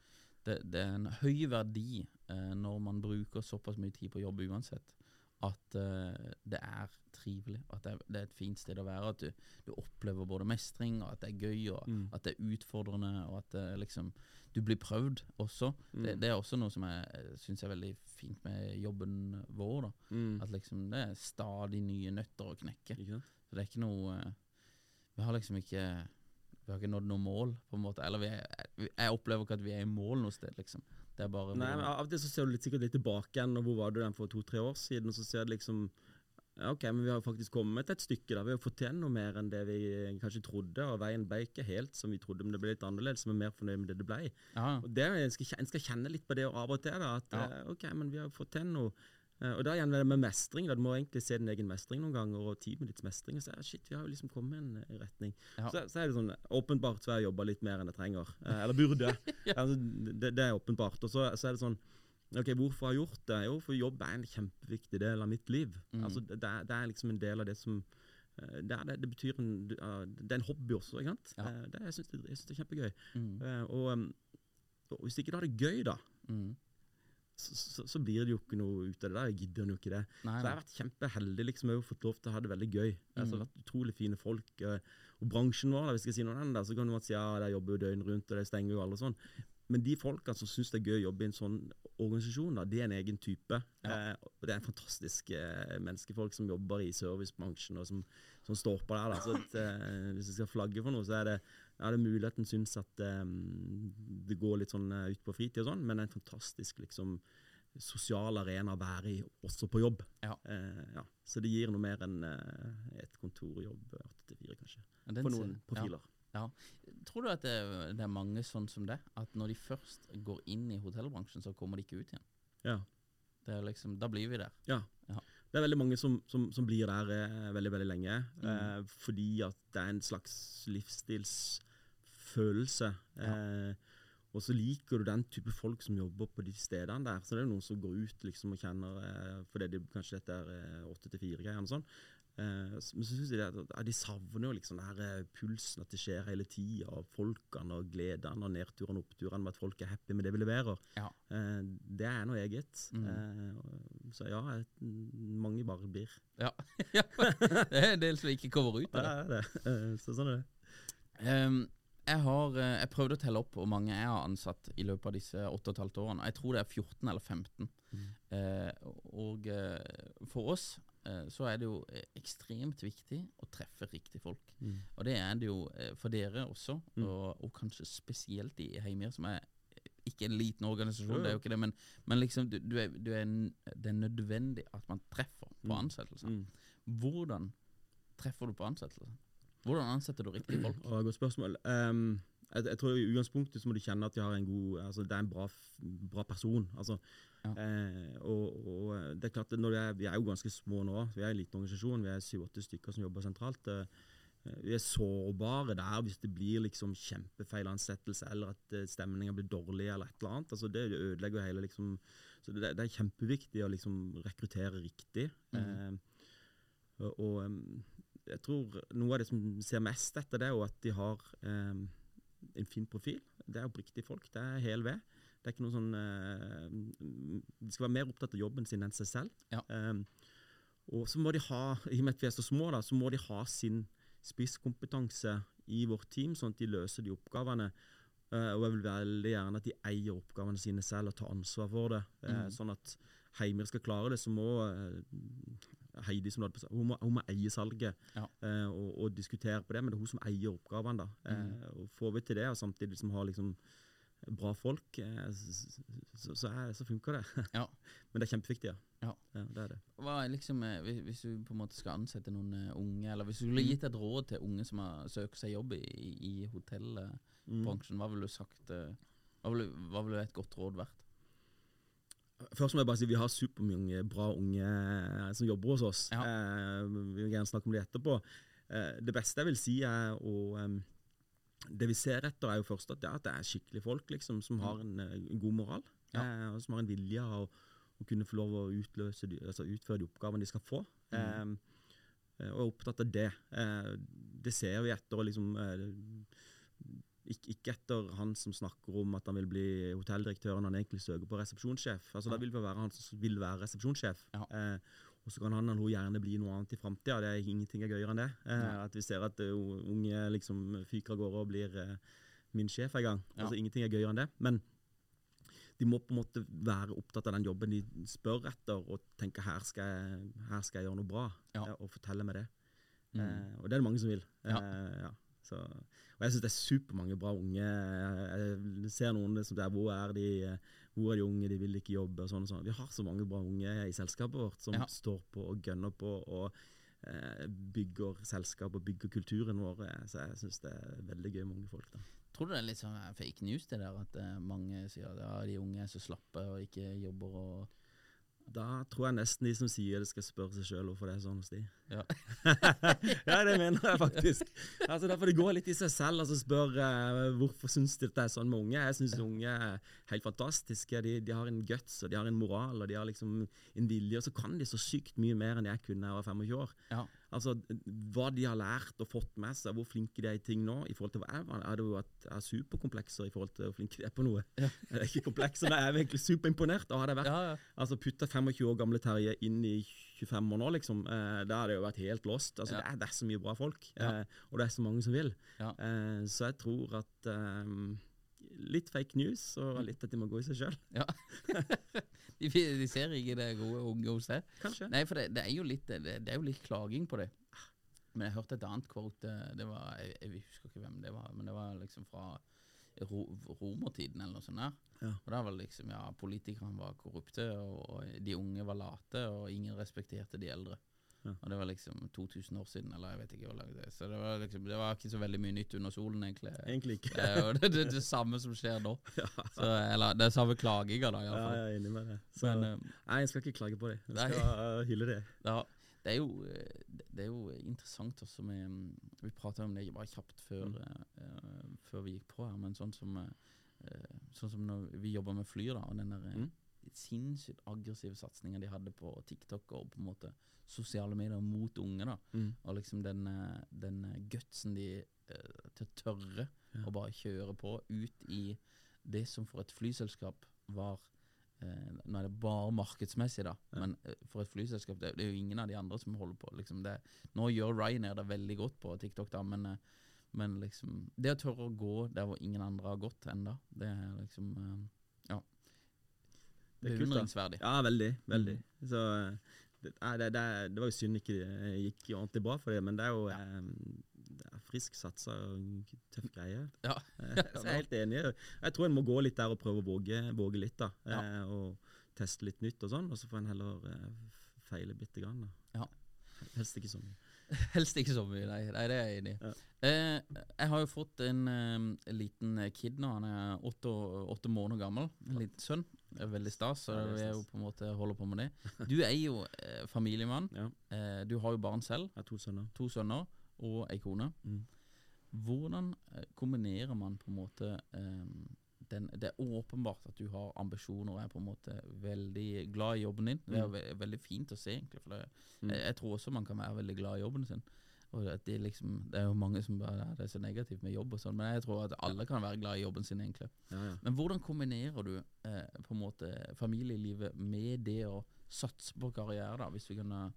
det, det er en høy verdi eh, når man bruker såpass mye tid på jobb uansett. At uh, det er trivelig, at det er, det er et fint sted å være. At du, du opplever både mestring, og at det er gøy, og Mm. at det er utfordrende, og at det liksom du blir prøvd også. Det, Mm. det er også noe som jeg syns er veldig fint med jobben vår. Mm. At liksom det er stadig nye nøtter å knekke. Så det er ikke noe eh, Vi har liksom ikke Vi har ikke nådd noe mål, på en måte. Eller vi er, jeg opplever ikke at vi er i mål noe sted, liksom. Det er bare Nei, men Av og til så ser du litt, sikkert litt tilbake igjen, og hvor var du den for to-tre år siden, og så ser du liksom ja, Ok, men vi har faktisk kommet et stykke. da, Vi har fått til noe mer enn det vi kanskje trodde. og Veien ble ikke helt som vi trodde, men det ble litt annerledes. Men mer fornøyd med det det ble. ja, Og det, En skal, en skal kjenne litt på det av og til. da, at Ja. eh, ok, men vi har fått til noe. Eh, og da igjen med mestring. da, Du må egentlig se din egen mestring noen ganger, og tid med ditt mestring. Og så er, shit, vi har jo liksom kommet i en eh, retning. Ja. Så, så er det sånn, åpenbart så har jeg jobba litt mer enn jeg trenger. Eh, eller burde. altså, det, det er åpenbart. Og så, så er det sånn Ok, Hvorfor har jeg gjort det? Jo, for jobb er en kjempeviktig del av mitt liv. Mm. Altså, det, det er, liksom en del av det som det, er, det, betyr en, det er en hobby også, ikke sant? Ja. Det, jeg syns det, er kjempegøy. mm, Eh, og, um, og hvis ikke du har det gøy, da, mm. Så, så, så blir det jo ikke noe ut av det der. Jeg gidder jo ikke det. Nei, Så jeg har vært kjempeheldig liksom, jeg har fått lov til å ha det veldig gøy. Jeg har Mm. vært utrolig fine folk. eh, Og bransjen vår, da, hvis jeg skal si noe om den, så kan man si ja, de jobber jo døgnet rundt, og det stenger jo alle og sånn. Men de folka som syns det er gøy å jobbe i en sånn organisasjon, da, de er en egen type. Ja. Eh, og det er en fantastisk eh, menneskefolk som jobber i servicebransjen, og som, som står på der. Da. Så at, eh, hvis jeg skal flagge for noe, så er det, ja, det er mulig at en syns at eh, det går litt sånn eh, ut på fritid og sånn, men det er en fantastisk liksom sosial arena å være i, også på jobb. Ja. Eh, ja. Så det gir noe mer enn eh, et kontorjobb åtte til fire, kanskje. Ja, ser- noen ja. profiler. Tror du at det, det er mange sånn som det? At når de først går inn i hotellbransjen, så kommer de ikke ut igjen? Ja. Det liksom, Da blir vi der. Ja. Det er veldig mange som, som, som blir der eh, veldig veldig lenge, Mm. eh, fordi at det er en slags livsstilsfølelse. Eh, og så liker du den type folk som jobber på de stedene der. Så det er jo noen som går ut liksom og kjenner eh, Fordi det, kanskje dette er eh, åtte til fire-greier. Sånn. Eh, men så synes jeg det, at de savner jo liksom den her eh, pulsen, at det skjer hele tida. Og folkene og gledene og nedturene og oppturene med at folk er happy med det vi leverer. Ja. Eh, det er noe eget. Mm. Eh, så ja, mange bare blir. Ja. ja. Det er en del som ikke kommer ut av Ja, det. det er det. Så sånn er det. Ehm, Jeg har eh, Jeg prøvde å telle opp hvor mange jeg har ansatt i løpet av disse åtte og et halvt årene. Jeg tror det er 14 eller 15. Mm. Eh, og eh, for oss eh, så er det jo ekstremt viktig å treffe riktige folk. Mm. Og det er det jo eh, for dere også, Mm. og, og kanskje spesielt i Heimir, som er ikke en liten organisasjon, Jo, jo. det er jo ikke det, men, men liksom du, du er, du er, det er nødvendig at man treffer på Mm. ansettelser. Mm. Hvordan treffer du på ansettelser? Hvordan ansetter du riktige folk? Og Godt spørsmål. Um, jeg, jeg tror i utgangspunktet må du kjenne at de har en god, altså det er en bra, bra person. Altså, Ja. eh, og, og det er klart, er, Vi er jo ganske små nå. Vi er en liten organisasjon. Vi er syv-åtte stykker som jobber sentralt. Eh, vi er sårbare der hvis det blir liksom kjempefeil ansettelse, eller at eh, stemninga blir dårlig, eller et eller annet. Altså det ødelegger jo hele liksom Så det, det er kjempeviktig å liksom rekruttere riktig. Mm. Eh, og, og em, jeg tror noe av det som ser mest etter det, er at de har em, en fin profil. Det er oppriktige folk. Det er hel ved. Det er ikke noe sånn eh, De skal være mer opptatt av jobben sin enn seg selv. Ja. Em, og så må de ha, i og med at vi er så små, da, så må de ha sin spisskompetanse i vårt team, sånn at de løser de oppgavene. Uh, og jeg vil veldig gjerne at de eier oppgavene sine selv og tar ansvar for det. Mhm. Sånn at Heimir skal klare det, så må Heidi som hadde på, hun, må, hun må eie salget Ja. eh, og, og diskutere på det, men det er hun som eier oppgavene. da. Eh, og Får vi til det, og samtidig som har liksom bra folk, eh, så, så, så, er, så funker det. Ja. men det er kjempeviktig, ja. Ja. det er det. Hva er liksom, eh, hvis, du på en måte skal ansette noen eh, unge, eller hvis du skulle gitt et råd til unge som har søkt seg jobb i, i hotellbransjen, Mm. hva ville du sagt eh, hva ville, hva ville et godt råd vært? Først må jeg bare si Vi har supermange bra unge eh, som jobber hos oss. Ja. Eh, vi vil gjerne snakke om det etterpå. Eh, det beste jeg vil si, er å um, Det vi ser etter, er jo først at det, at det er skikkelige folk liksom, som har en, eh, en god moral. Ja. eh, og som har en vilje av å, å kunne få lov å utløse de, altså utføre de oppgavene de skal få. Mm. Eh, og er opptatt av det. Eh, det ser vi etter. og liksom eh, ikke, ikke etter han som snakker om at han vil bli hotelldirektør når han egentlig søker på resepsjonssjef. Altså Ja. Da vil det være han som vil være resepsjonssjef. Ja. Eh, og så kan han eller hun gjerne bli noe annet i framtida. Det er ingenting er gøyere enn det. Eh, at vi ser at uh, unge liksom fyker av gårde og blir uh, min sjef en gang. Ja. Altså Ingenting er gøyere enn det. Men de må på en måte være opptatt av den jobben de spør etter, og tenke her skal jeg, her skal jeg gjøre noe bra, Ja. eh, og fortelle meg det. Mm. Eh, og det er det mange som vil. Ja. Eh, ja. Så, og jeg syns det er supermange bra unge. Jeg ser noen som der, hvor er de hvor er de unge, de vil ikke jobbe og sånn og sånn. Vi har så mange bra unge i selskapet vårt som Ja. står på og gønner på og eh, bygger selskap og bygger kulturen vår. Så jeg syns det er veldig gøy med unge folk. da. Tror du det er litt sånn eh, fake news det der, at eh, mange sier at ja, de unge er så slappe og ikke jobber og Da tror jeg nesten de som sier det, skal spørre seg sjøl hvorfor det er sånn hos de. Ja. ja, det mener jeg faktisk. Altså Derfor det går litt i seg selv og altså, spør uh, hvorfor syns de det er sånn med unge. Jeg syns unge er helt fantastiske. De, de har en guts og de har en moral og de har liksom en vilje, og så kan de så sykt mye mer enn jeg kunne da jeg var 25 år. Ja. Altså Hva de har lært og fått med seg, hvor flinke de er i ting nå. I forhold til hva jeg var, er det jo at jeg har superkomplekser i forhold til hvor flinke de er på noe. Ja. Det er ikke komplekser, men jeg er egentlig superimponert. Og hadde jeg vært Ja, ja. Altså Putta 25 år gamle Terje inn i 25 år nå, liksom. Eh, da har det jo vært helt lost. Altså, Ja. det, er, det er så mye bra folk, eh, og det er så mange som vil. Eh, så jeg tror at Litt fake news, og litt at de må gå i seg sjøl. ja. de, de ser ikke det gode unge hos deg. Kanskje. Nei, for det, det, er litt, det er jo litt klaging på det. Men jeg hørte et annet quote, det var, jeg, jeg husker ikke hvem det var, men det var liksom fra ro, romertiden eller noe sånt der. Ja. Og da var liksom, ja, politikerne var korrupte, og, de unge var late, og ingen respekterte de eldre. Ja. Og det var liksom 2000 år siden, eller jeg vet ikke hvor langt det er. Så det var liksom, det var ikke så veldig mye nytt under solen, egentlig. Egentlig ikke. Det er jo det, det, det samme som skjer nå. ja. Så, eller det er samme klaginga, da, ja, jeg er enig med det. Så, Men eh, nei, jeg skal ikke klage på det. Jeg skal eh, hylle det. Ja, det er jo, eh, det er jo interessant også med mm, Vi prata om det bare kjapt før, Mm. eh, eh, før vi gikk på her, men sånn som, sånn som når vi jobber med fly, da, og den der Mm. sinnssykt aggressive satsinga de hadde på TikTok og på en måte sosiale medier mot unge, da, Mm. og liksom den, den gutsen de til å tørre Ja. å bare kjøre på ut i det som for et flyselskap var Nå er det bare markedsmessig, da, men eh, for et flyselskap det, det er jo ingen av de andre som holder på. Liksom det, nå gjør Ryanair det veldig godt på TikTok, da, men, eh, Men liksom Det å tørre å gå der hvor ingen andre har gått ennå, det er liksom eh, Ja. Det er kult. Beundringsverdig. Ja, veldig. Veldig. Så eh, det, det, det, det var jo synd ikke det gikk ordentlig bra for det, men det er jo eh, det er frisk satsa og tøff greie. Ja. Eh, Så jeg er helt enig. Jeg tror en må gå litt der og prøve å våge, våge litt, da. Ja. Eh, og teste litt nytt og sånn, og så får en heller feile bitte grann. Da. Ja. Helst ikke så mye. Helst ikke så mye, nei. nei det er jeg enig i. Ja. Eh, jeg har jo fått en, eh, liten kid nå. Han er åtte, åtte måneder gammel. En liten sønn. Det er veldig stas, så vi er jo på en måte holder på med det. Du er jo eh, familiemann. Ja. Eh, du har jo barn selv. Jeg har to sønner. To sønner og ei kone. Mm. Hvordan eh, kombinerer man på en måte den, Det er åpenbart at du har ambisjoner og er på en måte veldig glad i jobben din. Det er ve veldig fint å se, egentlig. For det, Mm. jeg, jeg tror også man kan være veldig glad i jobben sin. Og at det, liksom, det er jo mange som bare det er så negativt med jobb og sånn, men jeg tror at alle kan være glad i jobben sin, egentlig. Ja, ja. Men hvordan kombinerer du eh, på en måte familielivet med det å satse på karriere, da, hvis vi kunne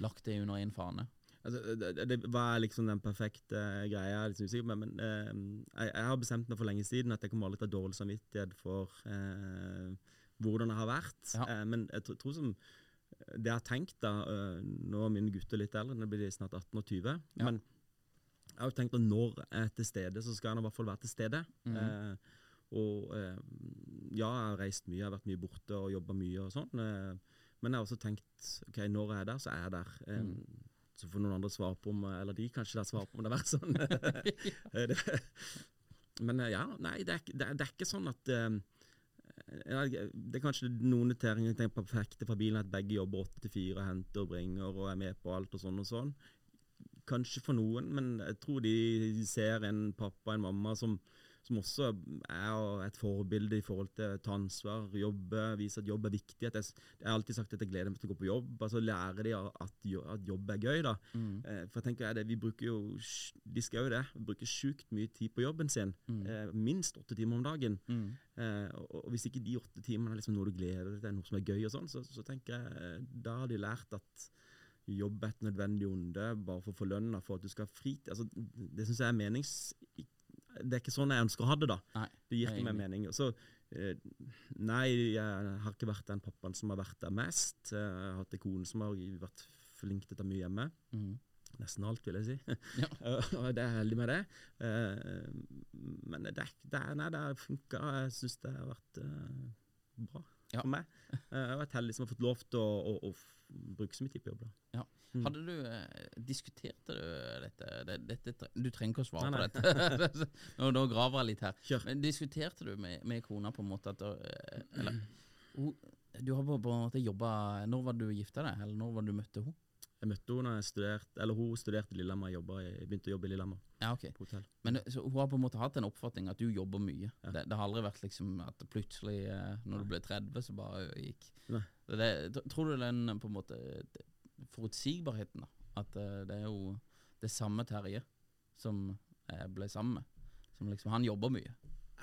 lagt det under én fane? Altså, det, det, var liksom den perfekte greia, jeg er litt usikker på, men eh, jeg, jeg har bestemt meg for lenge siden at jeg kommer å ha dårlig samvittighet for eh, hvordan det har vært. Ja. Eh, men jeg tr- tror som det jeg har tenkt da, eh, Nå er mine gutter litt eldre, nå blir de snart 18 og 20. Ja. Men jeg har jo tenkt at når jeg er til stede, så skal han i hvert fall være til stede. Mhm. Eh, og eh, ja, jeg har reist mye, jeg har vært mye borte og jobba mye og sånn. Eh, men jeg har også tenkt ok, når jeg er der, så er jeg der. Eh, Mm. Så får noen andre svar på om Eller de kanskje har svar på om det har vært sånn. Eh, det, men eh, ja, nei, det er, det er, det er ikke sånn at eh, Det er kanskje noen noteringer jeg tenker perfekte fra bilen, at begge jobber åtte til fire, henter og bringer og er med på alt og sånn og sånn. Kanskje for noen, men jeg tror de ser en pappa og en mamma som, som også er et forbilde i forhold til å ta ansvar, jobbe, vise at jobb er viktig. Jeg, har alltid sagt at jeg gleder meg til å gå på jobb. altså Lære de at, jobb er gøy. da. Mm. Eh, For jeg tenker det, Vi bruker jo de skal jo det, vi bruker sjukt mye tid på jobben sin. Mm. Eh, minst åtte timer om dagen. Mm. Eh, og, og Hvis ikke de åtte timene er liksom noe du gleder deg til, noe som er gøy, og sånn, så, så tenker jeg da har de lært at jobb er et nødvendig onde bare for å få lønna for at du skal ha fritid. Altså, det syns jeg er menings... Det er ikke sånn jeg ønsker å ha det, da. Nei. Det gir ikke meg mening. Så, eh, nei, jeg har ikke vært den pappaen som har vært der mest. Jeg har hatt en kone som har vært flink til å ta mye hjemme. Mm. Nesten alt, vil jeg si. Ja. og det er heldig med det. Eh, men det, det, nei, det har funka. Jeg syns det har vært eh, bra Ja. for meg. Jeg har vært heldig som har fått lov til å, å, å bruke så mye tid på jobb. Da. Ja. Mm. Hadde du eh, Diskuterte du dette, det, dette Du trenger ikke å svare Nei, på dette. nå, nå graver jeg litt her. Kjør. Men Diskuterte du med, med kona på en måte at eh, Eller Du har på, på en måte jobba Når var du gifta deg, eller når var du møtte henne? Jeg møtte henne da jeg studerte, eller hun studerte i Lillehammer. Jeg, jobbet jeg begynte å jobbe i Lillehammer Ja, ok. på hotell. Men så hun har på en måte hatt en oppfatning at du jobber mye. Ja. Det, det har aldri vært liksom at plutselig, når når du ble 30, så bare gikk Nei. Det, Tror du den på en måte forutsigbarheten, da? At uh, det er jo det samme Terje som jeg ble sammen med. Som liksom Han jobber mye.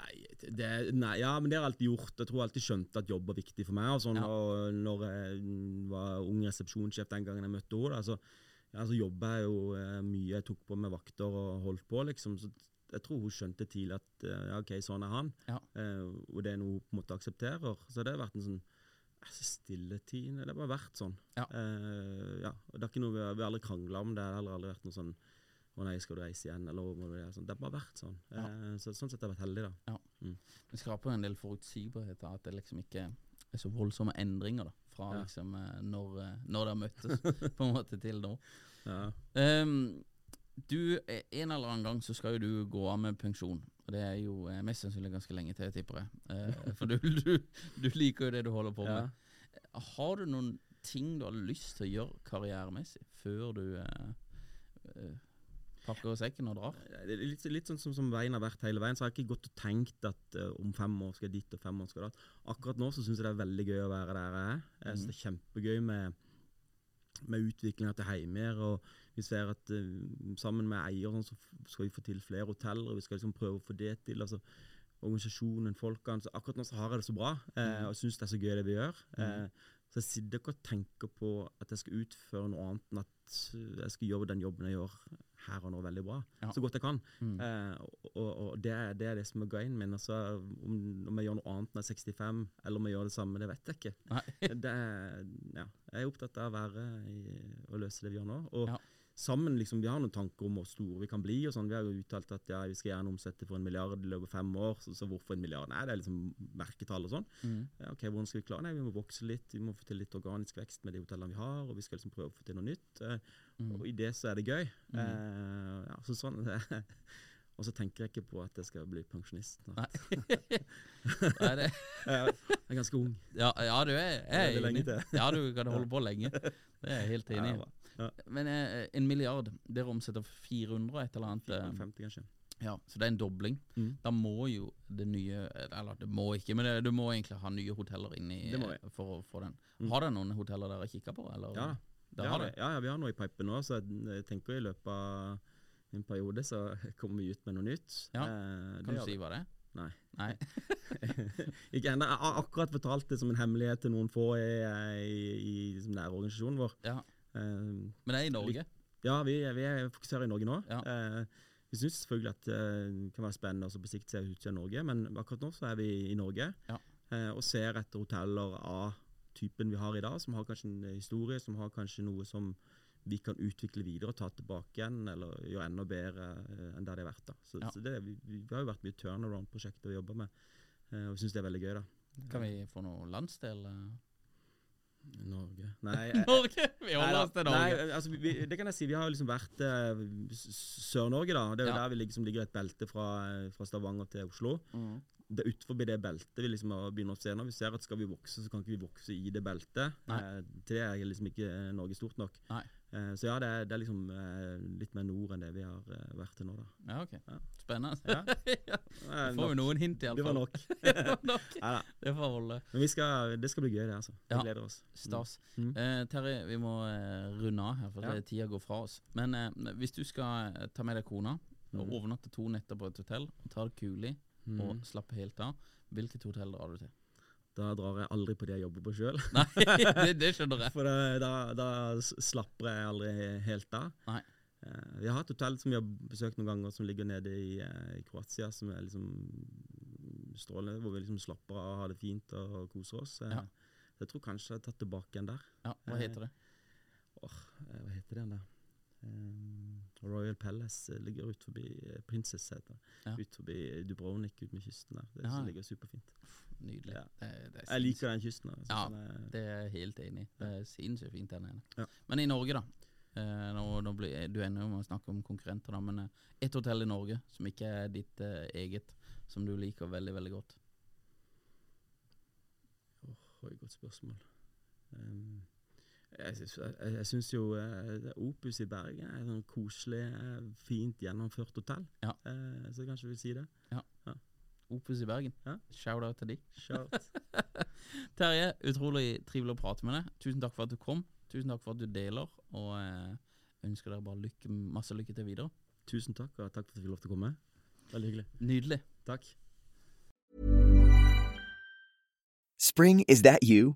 Nei, det, nei, ja, men det har jeg alltid gjort. Jeg tror jeg alltid skjønte at jobb var viktig for meg. Og sånn, Ja. og når jeg var ung resepsjonssjef den gangen jeg møtte henne, så, altså, jobba jeg jo eh, mye. Jeg tok på med vakter og holdt på, liksom. Så jeg tror hun skjønte tidlig at eh, ja, ok, sånn er han. Ja. Eh, og det er noe hun på en måte aksepterer. Så det har vært en sånn altså, stilletiende. Det har bare vært sånn. Ja. Uh, ja. Det er ikke noe vi har, vi har aldri krangla om. Det har heller aldri vært noe sånn å nei, skal du reise igjen? Eller må du gjøre? Sånn. Det har bare vært sånn. Ja. Uh, så, sånn sett har jeg vært heldig, da. Det skaper en del forutsigbarhet. av At det liksom ikke er så voldsomme endringer da fra Ja. liksom eh, når, det når dere møttes på en måte til nå. Ja. Um, du, En eller annen gang så skal jo du gå av med pensjon. Og Det er jo eh, mest sannsynlig ganske lenge til, tipper jeg. Eh, for du, du, du liker jo det du holder på med. Ja. Har du noen ting du har lyst til å gjøre karrieremessig før du eh, eh, pakker sekken og drar? Det er litt, litt sånn som, som veien har vært hele veien, så har jeg ikke gått og tenkt at uh, om fem år skal jeg dit og fem år skal jeg dit. Akkurat nå så syns jeg det er veldig gøy å være der jeg er. Jeg synes det er kjempegøy med, med utviklinga til Heimer. og Vi ser at uh, sammen med eier sånn, så skal vi få til flere hoteller. og Vi skal liksom prøve å få det til. altså Organisasjonen, folkene. Så akkurat nå så har jeg det så bra, uh, og syns det er så gøy det vi gjør. Eh, Så jeg sitter ikke og tenker på at jeg skal utføre noe annet enn at jeg skal gjøre den jobben jeg gjør her og nå veldig bra. Ja. Så godt jeg kan. Mm. Eh, og og det, er, det er det som er greien min. Altså, om, om jeg gjør noe annet når jeg er 65, eller om jeg gjør det samme, det vet jeg ikke. Det ja, jeg er opptatt av å være i, å løse det vi gjør nå. Og Ja. Sammen, liksom, Vi har noen tanker om hvor store vi kan bli. og sånn. Vi har jo uttalt at ja, vi skal gjerne omsette for en milliard i løpet av fem år. Så, så hvorfor en milliard? Nei, det er liksom merketall og sånn. Mm. Ja, ok, Hvordan skal vi klare Nei, Vi må vokse litt, vi må få til litt organisk vekst med de hotellene vi har. Og vi skal liksom prøve å få til noe nytt. Eh, Mm. Og i det så er det gøy. Mm. Eh, ja, så sånn Og så tenker jeg ikke på at jeg skal bli pensjonist. Nei. Nei, det, Jeg er ganske ung. ja, ja, du er, er jeg er enig. Ja, du kan holde på lenge. Det er jeg helt enig i. Ja. Men eh, en milliard, dere omsetter 400 og et eller annet. 450 kanskje. Ja, så det er en dobling. Mm. Da må jo det nye Eller det må ikke, men det, du må egentlig ha nye hoteller inni for å få den. Mm. Har dere noen hoteller dere kikker på? Eller? Ja, Det ja, ja, ja, vi har noe i pipen nå, så jeg, tenker i løpet av en periode så kommer vi ut med noe nytt. Ja, Eh, Kan du si hva det er? Nei. Nei. ikke ennå. Jeg har akkurat fortalt det som en hemmelighet til noen få i, i, i liksom nærorganisasjonen vår. Ja. Eh, Men det er i Norge? Ja, vi, vi er fokuserer i Norge nå. Ja. Eh, vi syns selvfølgelig at eh, det kan være spennende også på sikt se ut av Norge, men akkurat nå så er vi i Norge Ja. eh, og ser etter hoteller av typen vi har i dag, som har kanskje en historie, som har kanskje noe som vi kan utvikle videre og ta tilbake igjen, eller gjøre enda bedre enn der det har vært. da. Så, Ja. så det, vi, vi har jo vært mye turnaround-prosjekter vi jobber med, eh, og vi syns det er veldig gøy. da. Kan vi få noe landsdel? eh? Norge Nei, eh, Norge! Vi holder oss til Norge. Nei, altså, vi, det kan jeg si. Vi har liksom vært eh, Sør-Norge, da. Det er jo Ja. der vi liksom ligger et belte fra, fra Stavanger til Oslo. Mm. Det er utenfor det beltet vi liksom har begynner å se nå. Vi ser at skal vi vokse, så kan ikke vi vokse i det beltet. Eh, til det er liksom ikke eh, Norge stort nok. Nei. Eh, så ja, det er, det er liksom eh, litt mer nord enn det vi har eh, vært til nå, da. Ja, ok. Ja. Spennende. Ja. Eh, Får vi noen hint, Det var iallfall. nok. Det var nok. Det får holde. Men vi skal, det skal bli gøy, det. altså. Vi Ja. gleder oss. Stas. Mm. Eh, Terje, vi må runde av her, for Ja. tida går fra oss. Men eh, hvis du skal ta med deg kona og Mhm. overnatte to netter på et hotell, og ta det kulig Mm. og slappe helt av, hvilket hotell drar du til? Da drar jeg aldri på det jeg jobber på sjøl. Det, det skjønner jeg. For da, da, slapper jeg aldri helt av. Nei. Eh, vi har hatt hotell som vi har besøkt noen ganger, som ligger nede i, eh, i Kroatia, som er liksom strålende, hvor vi liksom slapper av, har det fint og koser oss. Eh, Ja. Jeg tror kanskje jeg har tatt tilbake en der. Ja, hva heter det? Eh, hva heter den der? Eh, Royal Palace eh, ligger ut forbi eh, Princess, heter. Ja. Ut forbi Dubrovnik, ut med kysten der. Det Ja. ligger superfint. Nydelig. Ja. Det, det Jeg liker den kysten. der. Ja. er- Det er jeg helt enig i. Det er sinnssykt fint der nede. Men i Norge, da. Eh, nå, nå blir, du ender jo med å snakke om konkurrenter, da, men ett hotell i Norge som ikke er ditt eh, eget, som du liker veldig, veldig godt. Åh, oh, godt spørsmål. Um, jeg syns, jo uh, Opus i Bergen er et sånn koselig, eh, fint gjennomført hotell. Ja. Uh, så kanskje vi sier det. Opus i Bergen. Ja. Shout-out til de. Shout. Terje, utrolig trivelig å prate med deg. Tusen takk for at du kom. Tusen takk for at du deler, og uh, ønsker dere bare lykke, masse lykke til videre. Tusen takk, og takk for at jeg fikk lov til å komme. Veldig hyggelig. Nydelig. Takk. Spring, is that you?